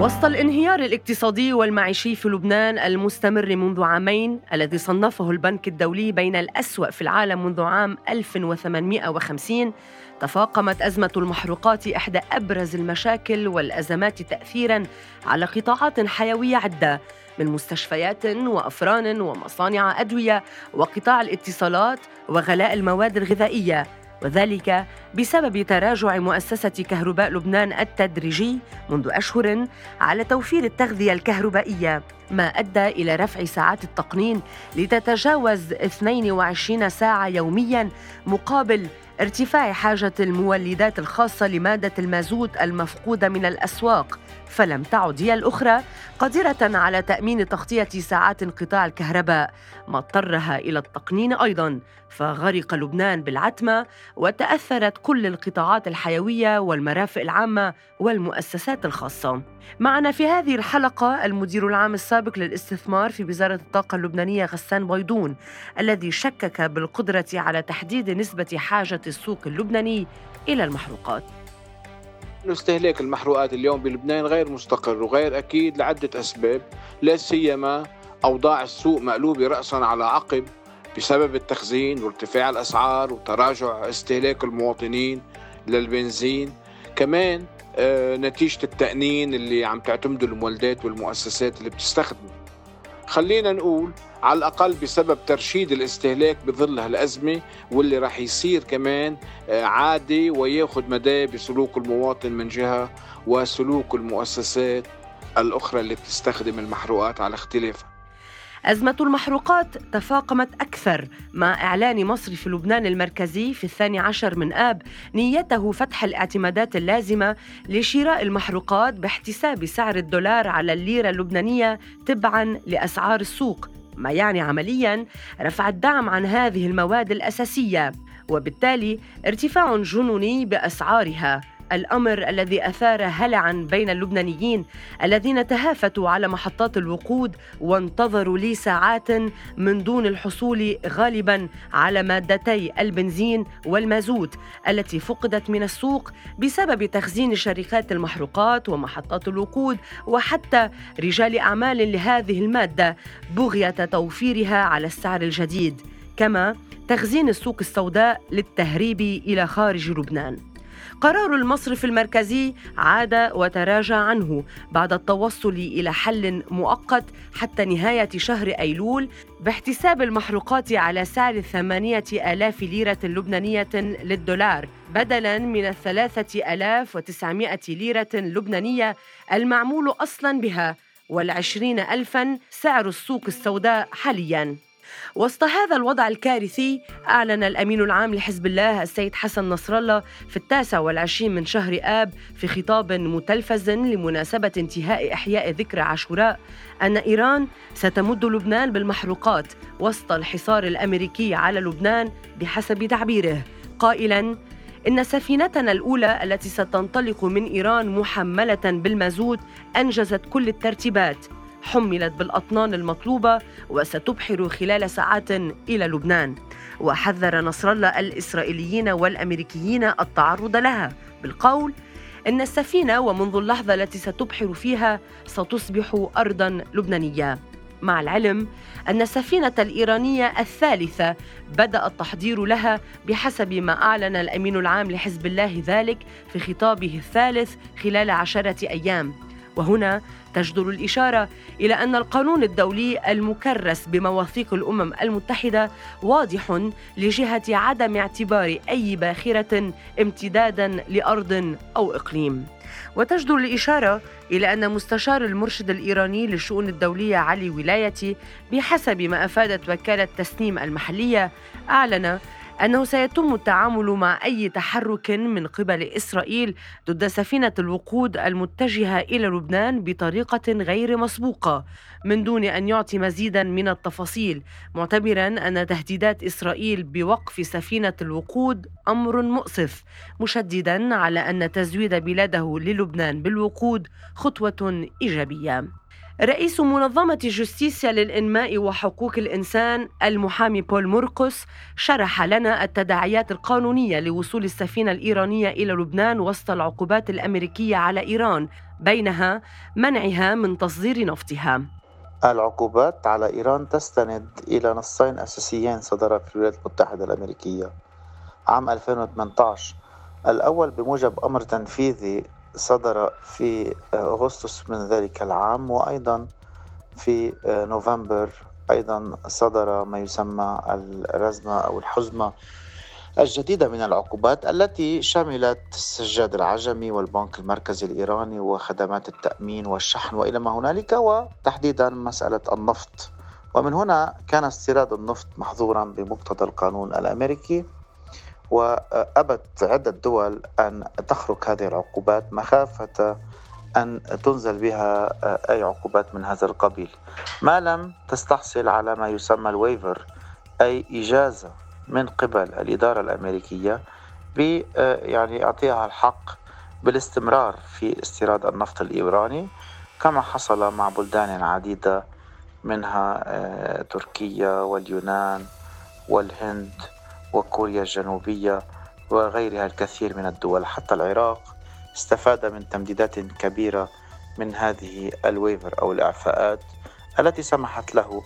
وسط الانهيار الاقتصادي والمعيشي في لبنان المستمر منذ عامين الذي صنفه البنك الدولي بين الأسوأ في العالم منذ عام 1850 تفاقمت أزمة المحروقات إحدى أبرز المشاكل والأزمات تأثيراً على قطاعات حيوية عدة من مستشفيات وأفران ومصانع أدوية وقطاع الاتصالات وغلاء المواد الغذائية. وذلك بسبب تراجع مؤسسة كهرباء لبنان التدريجي منذ أشهر على توفير التغذية الكهربائية ما أدى إلى رفع ساعات التقنين لتتجاوز 22 ساعة يومياً مقابل ارتفاع حاجة المولدات الخاصة لمادة المازوت المفقودة من الأسواق. فلم تعد هي الأخرى قادرة على تأمين تغطية ساعات انقطاع الكهرباء. ما اضطرها إلى التقنين أيضاً فغرق لبنان بالعتمة وتأثرت كل القطاعات الحيوية والمرافق العامة والمؤسسات الخاصة. معنا في هذه الحلقة المدير العام السابق للاستثمار في وزارة الطاقة اللبنانية غسان بيضون الذي شكك بالقدرة على تحديد نسبة حاجة السوق اللبناني إلى المحروقات. استهلاك المحروقات اليوم بلبنان غير مستقر وغير أكيد لعدة أسباب لا سيما أوضاع السوق مقلوبة رأسا على عقب بسبب التخزين وارتفاع الأسعار وتراجع استهلاك المواطنين للبنزين. كمان آه، نتيجة التأنين اللي عم تعتمده المولدات والمؤسسات اللي بتستخدمه. خلينا نقول على الأقل بسبب ترشيد الاستهلاك بظل هالأزمة واللي راح يصير كمان آه، عادي وياخذ مداه بسلوك المواطن من جهة وسلوك المؤسسات الأخرى اللي بتستخدم المحروقات على اختلافها أزمة المحروقات تفاقمت أكثر مع إعلان مصرف لبنان المركزي في الثاني عشر من آب نيته فتح الاعتمادات اللازمة لشراء المحروقات باحتساب سعر الدولار على الليرة اللبنانية تبعاً لأسعار السوق. ما يعني عملياً؟ رفع الدعم عن هذه المواد الأساسية وبالتالي ارتفاع جنوني بأسعارها. الأمر الذي أثار هلعا بين اللبنانيين الذين تهافتوا على محطات الوقود وانتظروا لي ساعات من دون الحصول غالبا على مادتي البنزين والمازوت التي فقدت من السوق بسبب تخزين شركات المحروقات ومحطات الوقود وحتى رجال أعمال لهذه المادة بغية توفيرها على السعر الجديد. كما تخزين السوق السوداء للتهريب إلى خارج لبنان. قرار المصرف المركزي عاد وتراجع عنه بعد التوصل إلى حل مؤقت حتى نهاية شهر أيلول باحتساب المحروقات على سعر ثمانية آلاف ليرة لبنانية للدولار بدلاً من الثلاثة آلاف وتسعمائة ليرة لبنانية المعمول أصلاً بها والعشرين ألفاً سعر السوق السوداء حالياً. وسط هذا الوضع الكارثي أعلن الأمين العام لحزب الله السيد حسن نصر الله في التاسع والعشرين من شهر آب في خطاب متلفز لمناسبة انتهاء إحياء ذكرى عاشوراء أن إيران ستمد لبنان بالمحروقات وسط الحصار الأمريكي على لبنان بحسب تعبيره. قائلاً إن سفينتنا الأولى التي ستنطلق من إيران محملة بالمازوت أنجزت كل الترتيبات. حملت بالأطنان المطلوبة وستبحر خلال ساعات إلى لبنان. وحذر نصر الله الإسرائيليين والأمريكيين التعرض لها. بالقول إن السفينة ومنذ اللحظة التي ستبحر فيها ستصبح أرضا لبنانية. مع العلم أن السفينة الإيرانية الثالثة بدأ التحضير لها بحسب ما أعلن الأمين العام لحزب الله ذلك في خطابه الثالث خلال عشرة أيام. وهنا تجدر الإشارة إلى أن القانون الدولي المكرس بمواثيق الأمم المتحدة واضح لجهة عدم اعتبار أي باخرة امتدادا لأرض أو إقليم. وتجدر الإشارة إلى أن مستشار المرشد الإيراني للشؤون الدولية علي ولايتي بحسب ما أفادت وكالة تسنيم المحلية أعلن أنه سيتم التعامل مع أي تحرك من قبل إسرائيل ضد سفينة الوقود المتجهة إلى لبنان بطريقة غير مسبوقة من دون أن يعطي مزيدا من التفاصيل معتبرا أن تهديدات إسرائيل بوقف سفينة الوقود أمر مؤسف مشددا على أن تزويد بلاده للبنان بالوقود خطوة إيجابية. رئيس منظمة جوستيسيا للإنماء وحقوق الإنسان المحامي بول مرقس شرح لنا التداعيات القانونية لوصول السفينة الإيرانية إلى لبنان وسط العقوبات الأمريكية على إيران بينها منعها من تصدير نفطها. العقوبات على إيران تستند إلى نصين أساسيين صدرا في الولايات المتحدة الأمريكية. عام 2018 الأول بموجب أمر تنفيذي صدر في أغسطس من ذلك العام وأيضا في نوفمبر أيضا صدر ما يسمى الرزمة أو الحزمة الجديدة من العقوبات التي شملت السجاد العجمي والبنك المركزي الإيراني وخدمات التأمين والشحن وإلى ما هنالك وتحديدا مسألة النفط. ومن هنا كان استيراد النفط محظورا بمقتضى القانون الأمريكي. وأبت عدة دول أن تخرق هذه العقوبات مخافة أن تنزل بها أي عقوبات من هذا القبيل. ما لم تستحصل على ما يسمى الويفر أي إجازة من قبل الإدارة الأمريكية ب يعني إعطيها الحق بالاستمرار في استيراد النفط الإيراني كما حصل مع بلدان عديدة منها آه، تركيا واليونان والهند. وكوريا الجنوبية وغيرها الكثير من الدول. حتى العراق استفاد من تمديدات كبيرة من هذه الويفر أو الإعفاءات التي سمحت له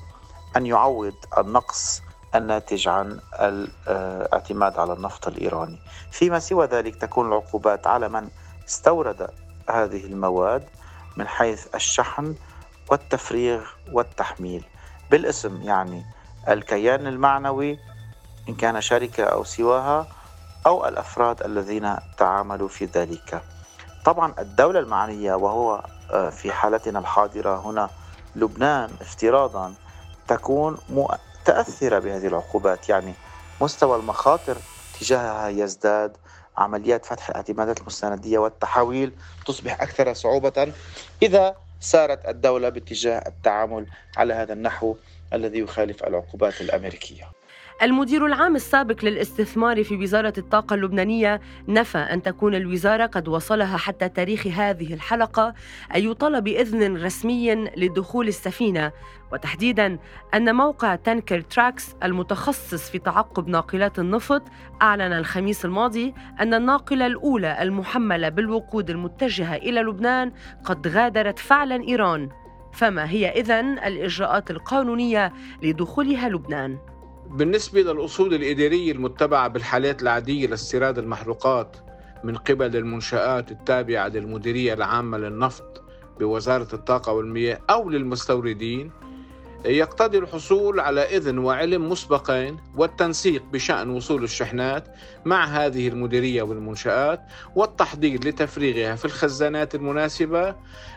أن يعوض النقص الناتج عن الاعتماد على النفط الإيراني. فيما سوى ذلك تكون العقوبات على من استورد هذه المواد من حيث الشحن والتفريغ والتحميل. بالاسم يعني الكيان المعنوي إن كان شركة أو سواها أو الأفراد الذين تعاملوا في ذلك. طبعا الدولة المعنية وهو آه، في حالتنا الحاضرة هنا لبنان افتراضا تكون متأثرة بهذه العقوبات. يعني مستوى المخاطر تجاهها يزداد عمليات فتح الاعتمادات المستندية والتحويل تصبح أكثر صعوبة. إذا سارت الدولة باتجاه التعامل على هذا النحو الذي يخالف العقوبات الأمريكية. المدير العام السابق للاستثمار في وزارة الطاقة اللبنانية نفى أن تكون الوزارة قد وصلها حتى تاريخ هذه الحلقة أي طلب إذن رسمي لدخول السفينة وتحديدا أن موقع تانكر تراكس المتخصص في تعقب ناقلات النفط أعلن الخميس الماضي أن الناقلة الأولى المحملة بالوقود المتجهة إلى لبنان قد غادرت فعلا إيران فما هي إذن الإجراءات القانونية لدخولها لبنان؟ بالنسبة للأصول الإدارية المتبعة بالحالات العادية لاستيراد المحروقات من قبل المنشآت التابعة للمديرية العامة للنفط بوزارة الطاقة والمياه أو للمستوردين يقتضي الحصول على إذن وعلم مسبقين والتنسيق بشأن وصول الشحنات مع هذه المديرية والمنشآت والتحضير لتفريغها في الخزانات المناسبة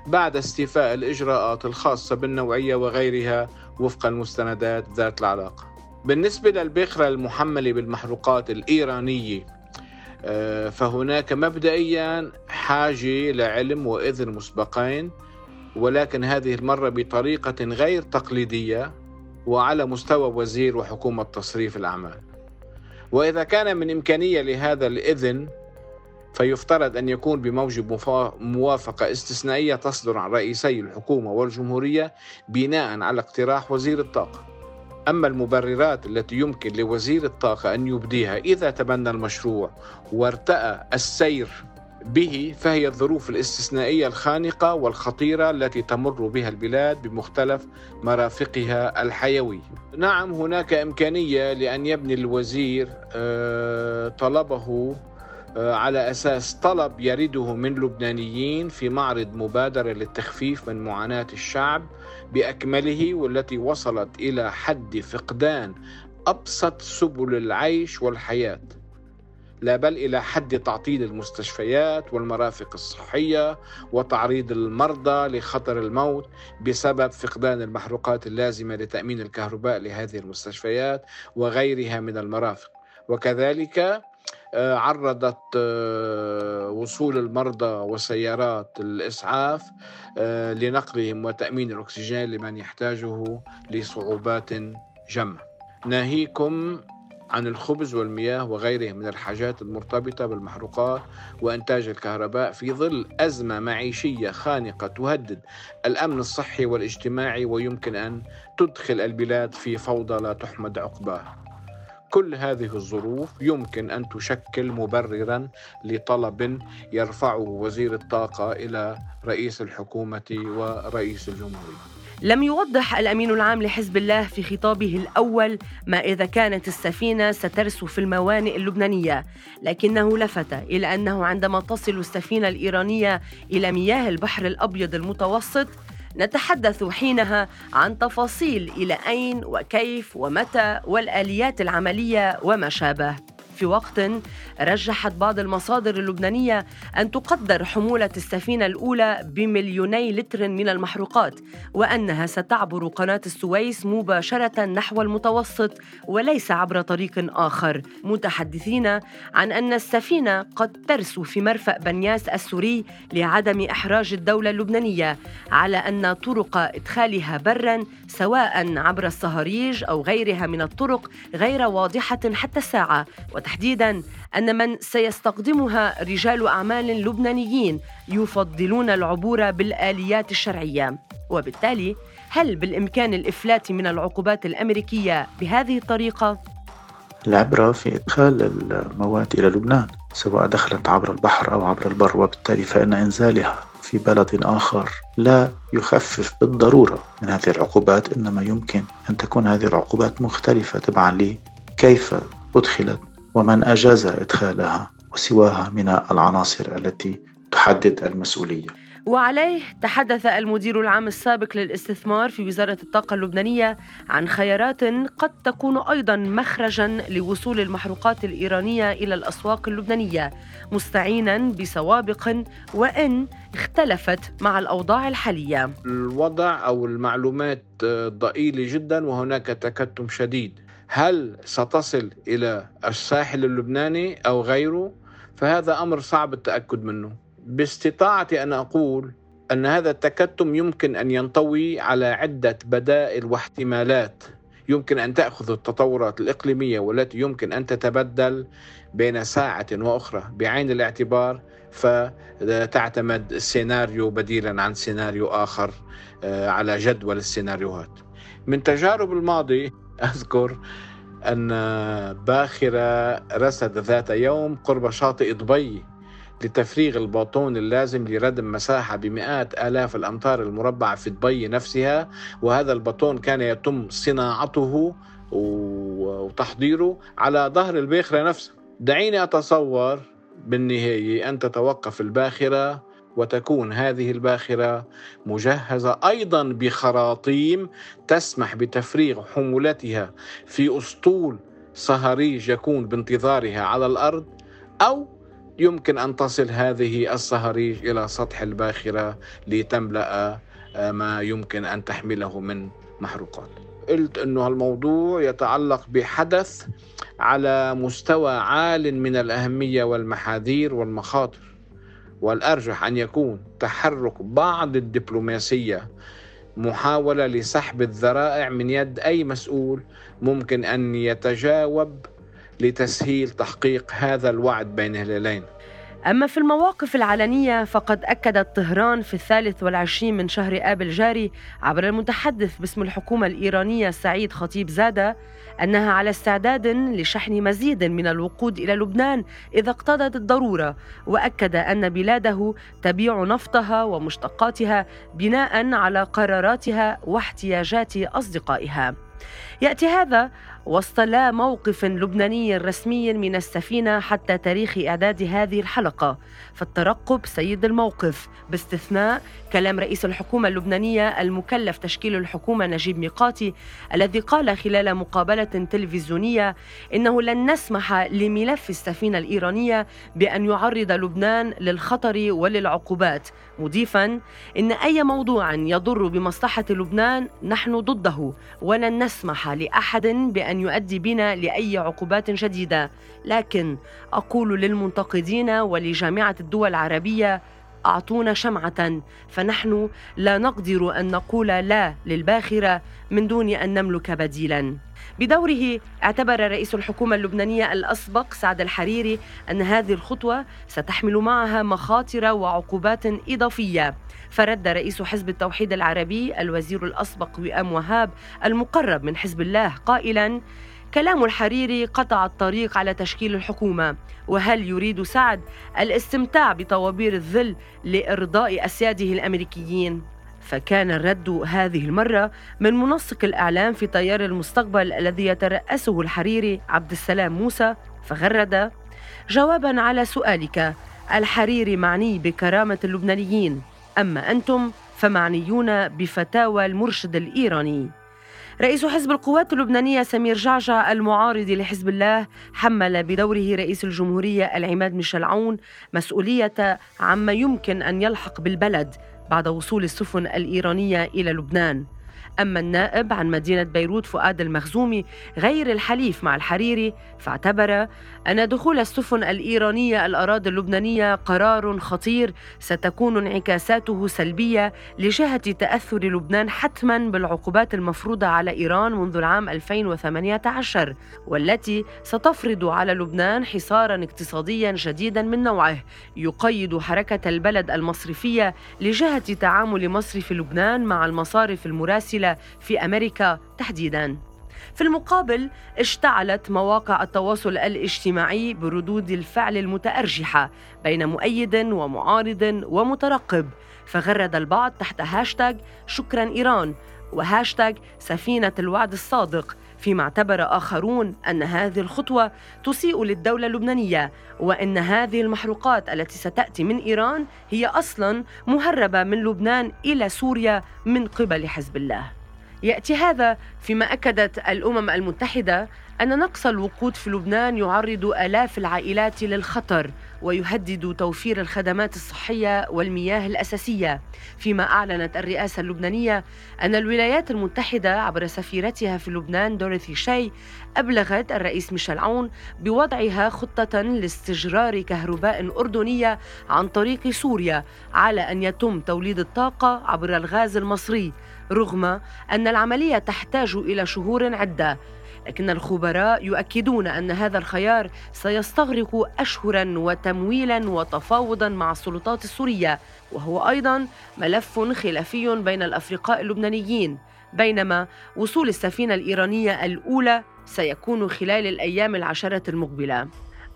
بعد استيفاء الإجراءات الخاصة بالنوعية وغيرها وفق المستندات ذات العلاقة. بالنسبة للبخرة المحملة بالمحروقات الإيرانية آه، فهناك مبدئيا حاجة لعلم وإذن مسبقين ولكن هذه المرة بطريقة غير تقليدية وعلى مستوى وزير وحكومة تصريف الأعمال. وإذا كان من إمكانية لهذا الإذن فيفترض أن يكون بموجب موافقة استثنائية تصدر عن رئيسي الحكومة والجمهورية بناء على اقتراح وزير الطاقة. أما المبررات التي يمكن لوزير الطاقة أن يبديها إذا تبنى المشروع وارتأى السير به فهي الظروف الاستثنائية الخانقة والخطيرة التي تمر بها البلاد بمختلف مرافقها الحيوية. نعم هناك إمكانية لأن يبني الوزير آه، طلبه آه، على أساس طلب يرده من لبنانيين في معرض مبادرة للتخفيف من معاناة الشعب بأكمله والتي وصلت إلى حد فقدان أبسط سبل العيش والحياة لا بل إلى حد تعطيل المستشفيات والمرافق الصحية وتعريض المرضى لخطر الموت بسبب فقدان المحروقات اللازمة لتأمين الكهرباء لهذه المستشفيات وغيرها من المرافق. وكذلك عرضت آه، وصول المرضى وسيارات الإسعاف آه، لنقلهم وتأمين الأكسجين لمن يحتاجه لصعوبات جمة. ناهيكم عن الخبز والمياه وغيرها من الحاجات المرتبطة بالمحروقات وإنتاج الكهرباء في ظل أزمة معيشية خانقة تهدد الأمن الصحي والاجتماعي ويمكن أن تدخل البلاد في فوضى لا تحمد عقباها كل هذه الظروف يمكن أن تشكل مبررا لطلب يرفعه وزير الطاقة إلى رئيس الحكومة ورئيس الجمهورية. لم يوضح الأمين العام لحزب الله في خطابه الأول ما إذا كانت السفينة سترسو في الموانئ اللبنانية لكنه لفت إلى أنه عندما تصل السفينة الإيرانية إلى مياه البحر الأبيض المتوسط نتحدث حينها عن تفاصيل إلى أين وكيف ومتى والآليات العملية وما شابه. في وقت رجحت بعض المصادر اللبنانية أن تقدر حمولة السفينة الأولى بمليوني لتر من المحروقات وأنها ستعبر قناة السويس مباشرة نحو المتوسط وليس عبر طريق آخر. متحدثين عن أن السفينة قد ترسو في مرفأ بنياس السوري لعدم إحراج الدولة اللبنانية على أن طرق إدخالها برا سواء عبر الصهاريج أو غيرها من الطرق غير واضحة حتى الساعة. وتحديدا أن من سيستخدمها رجال أعمال لبنانيين يفضلون العبور بالآليات الشرعية وبالتالي هل بالإمكان الإفلات من العقوبات الأمريكية بهذه الطريقة؟ العبرة في إدخال المواد إلى لبنان سواء دخلت عبر البحر أو عبر البر وبالتالي فإن إنزالها في بلد آخر لا يخفف بالضرورة من هذه العقوبات إنما يمكن أن تكون هذه العقوبات مختلفة تبعا لكيف أدخلت ومن أجاز إدخالها وسواها من العناصر التي تحدد المسؤولية. وعليه تحدث المدير العام السابق للاستثمار في وزارة الطاقة اللبنانية عن خيارات قد تكون أيضا مخرجا لوصول المحروقات الإيرانية إلى الأسواق اللبنانية مستعينا بسوابق وإن اختلفت مع الأوضاع الحالية. الوضع أو المعلومات ضئيلة جدا وهناك تكتم شديد. هل ستصل إلى الساحل اللبناني أو غيره؟ فهذا أمر صعب التأكد منه. باستطاعتي أن أقول أن هذا التكتم يمكن أن ينطوي على عدة بدائل واحتمالات. يمكن أن تأخذ التطورات الإقليمية والتي يمكن أن تتبدل بين ساعة وأخرى بعين الاعتبار فتعتمد السيناريو بديلا عن سيناريو آخر آه، على جدول السيناريوهات. من تجارب الماضي أذكر أن باخرة رست ذات يوم قرب شاطئ دبي لتفريغ الباطون اللازم لردم مساحة بمئات آلاف الأمتار المربعة في دبي نفسها وهذا الباطون كان يتم صناعته وتحضيره على ظهر الباخرة نفسها. دعيني أتصور بالنهاية أن تتوقف الباخرة وتكون هذه الباخرة مجهزة أيضا بخراطيم تسمح بتفريغ حمولتها في أسطول صهاريج يكون بانتظارها على الأرض أو يمكن أن تصل هذه الصهاريج إلى سطح الباخرة لتملأ آه، ما يمكن أن تحمله من محروقات. قلت أنه الموضوع يتعلق بحدث على مستوى عال من الأهمية والمحاذير والمخاطر. والأرجح أن يكون تحرك بعض الدبلوماسية محاولة لسحب الذرائع من يد أي مسؤول ممكن أن يتجاوب لتسهيل تحقيق هذا الوعد بين الهلالين. أما في المواقف العلنية فقد أكدت طهران في الثالث والعشرين من شهر آب الجاري عبر المتحدث باسم الحكومة الإيرانية سعيد خطيب زادة أنها على استعداد لشحن مزيد من الوقود إلى لبنان إذا اقتضت الضرورة وأكد أن بلاده تبيع نفطها ومشتقاتها بناء على قراراتها واحتياجات أصدقائها. يأتي هذا وسط لا موقف لبناني رسمي من السفينة حتى تاريخ إعداد هذه الحلقة فالترقب سيد الموقف. باستثناء كلام رئيس الحكومة اللبنانية المكلف تشكيل الحكومة نجيب ميقاتي الذي قال خلال مقابلة تلفزيونية إنه لن نسمح لملف السفينة الإيرانية بأن يعرض لبنان للخطر وللعقوبات. مضيفا إن أي موضوع يضر بمصلحة لبنان نحن ضده ولن نسمح لأحد بأن أن يؤدي بنا لأي عقوبات جديدة لكن أقول للمنتقدين ولجامعة الدول العربية أعطونا شمعة. فنحن لا نقدر أن نقول لا للباخرة من دون أن نملك بديلاً. بدوره اعتبر رئيس الحكومة اللبنانية الأسبق سعد الحريري أن هذه الخطوة ستحمل معها مخاطر وعقوبات إضافية. فرد رئيس حزب التوحيد العربي الوزير الأسبق وئام وهاب المقرب من حزب الله قائلاً كلام الحريري قطع الطريق على تشكيل الحكومة. وهل يريد سعد الاستمتاع بطوابير الظل لإرضاء أسياده الأمريكيين؟ فكان الرد هذه المرة من منسق الإعلام في تيار المستقبل الذي يترأسه الحريري عبد السلام موسى فغرد جوابا على سؤالك. الحريري معني بكرامة اللبنانيين. أما أنتم فمعنيون بفتاوى المرشد الإيراني. رئيس حزب القوات اللبنانية سمير جعجع المعارض لحزب الله حمل بدوره رئيس الجمهورية العماد ميشيل عون مسؤولية عما يمكن أن يلحق بالبلد بعد وصول السفن الإيرانية إلى لبنان. أما النائب عن مدينة بيروت فؤاد المخزومي غير الحليف مع الحريري فاعتبر أن دخول السفن الإيرانية الأراضي اللبنانية قرار خطير ستكون انعكاساته سلبية لجهة تأثر لبنان حتما بالعقوبات المفروضة على إيران منذ العام 2018 والتي ستفرض على لبنان حصارا اقتصاديا جديدا من نوعه. يقيد حركة البلد المصرفية لجهة تعامل مصرف لبنان مع المصارف المراسلة في أمريكا تحديداً. في المقابل اشتعلت مواقع التواصل الاجتماعي بردود الفعل المتأرجحة بين مؤيد ومعارض ومترقب فغرد البعض تحت هاشتاج شكرا إيران وهاشتاج سفينة الوعد الصادق فيما اعتبر آخرون أن هذه الخطوة تسيء للدولة اللبنانية وأن هذه المحروقات التي ستأتي من إيران هي أصلا مهربة من لبنان إلى سوريا من قبل حزب الله. يأتي هذا فيما أكدت الأمم المتحدة أن نقص الوقود في لبنان يعرض آلاف العائلات للخطر ويهدد توفير الخدمات الصحية والمياه الأساسية. فيما أعلنت الرئاسة اللبنانية أن الولايات المتحدة عبر سفيرتها في لبنان دوريثي شاي أبلغت الرئيس ميشيل عون بوضعها خطة لاستجرار كهرباء أردنية عن طريق سوريا على أن يتم توليد الطاقة عبر الغاز المصري. رغم أن العملية تحتاج إلى شهور عدة لكن الخبراء يؤكدون أن هذا الخيار سيستغرق أشهرا وتمويلا وتفاوضا مع السلطات السورية وهو أيضا ملف خلافي بين الأفرقاء اللبنانيين بينما وصول السفينة الإيرانية الأولى سيكون خلال الأيام العشرة المقبلة.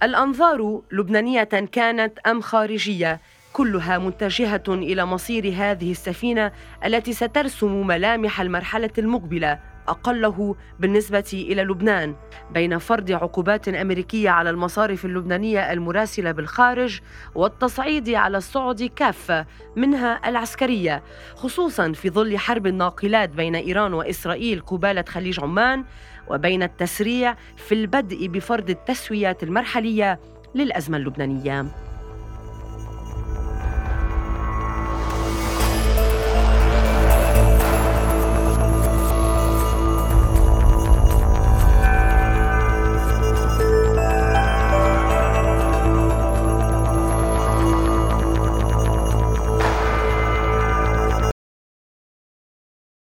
الأنظار لبنانية كانت أم خارجية كلها متجهة إلى مصير هذه السفينة التي سترسم ملامح المرحلة المقبلة أقله بالنسبة إلى لبنان. بين فرض عقوبات أمريكية على المصارف اللبنانية المراسلة بالخارج والتصعيد على الصعد كافه منها العسكرية خصوصا في ظل حرب الناقلات بين إيران وإسرائيل قبالة خليج عمان وبين التسريع في البدء بفرض التسويات المرحلية للأزمة اللبنانية.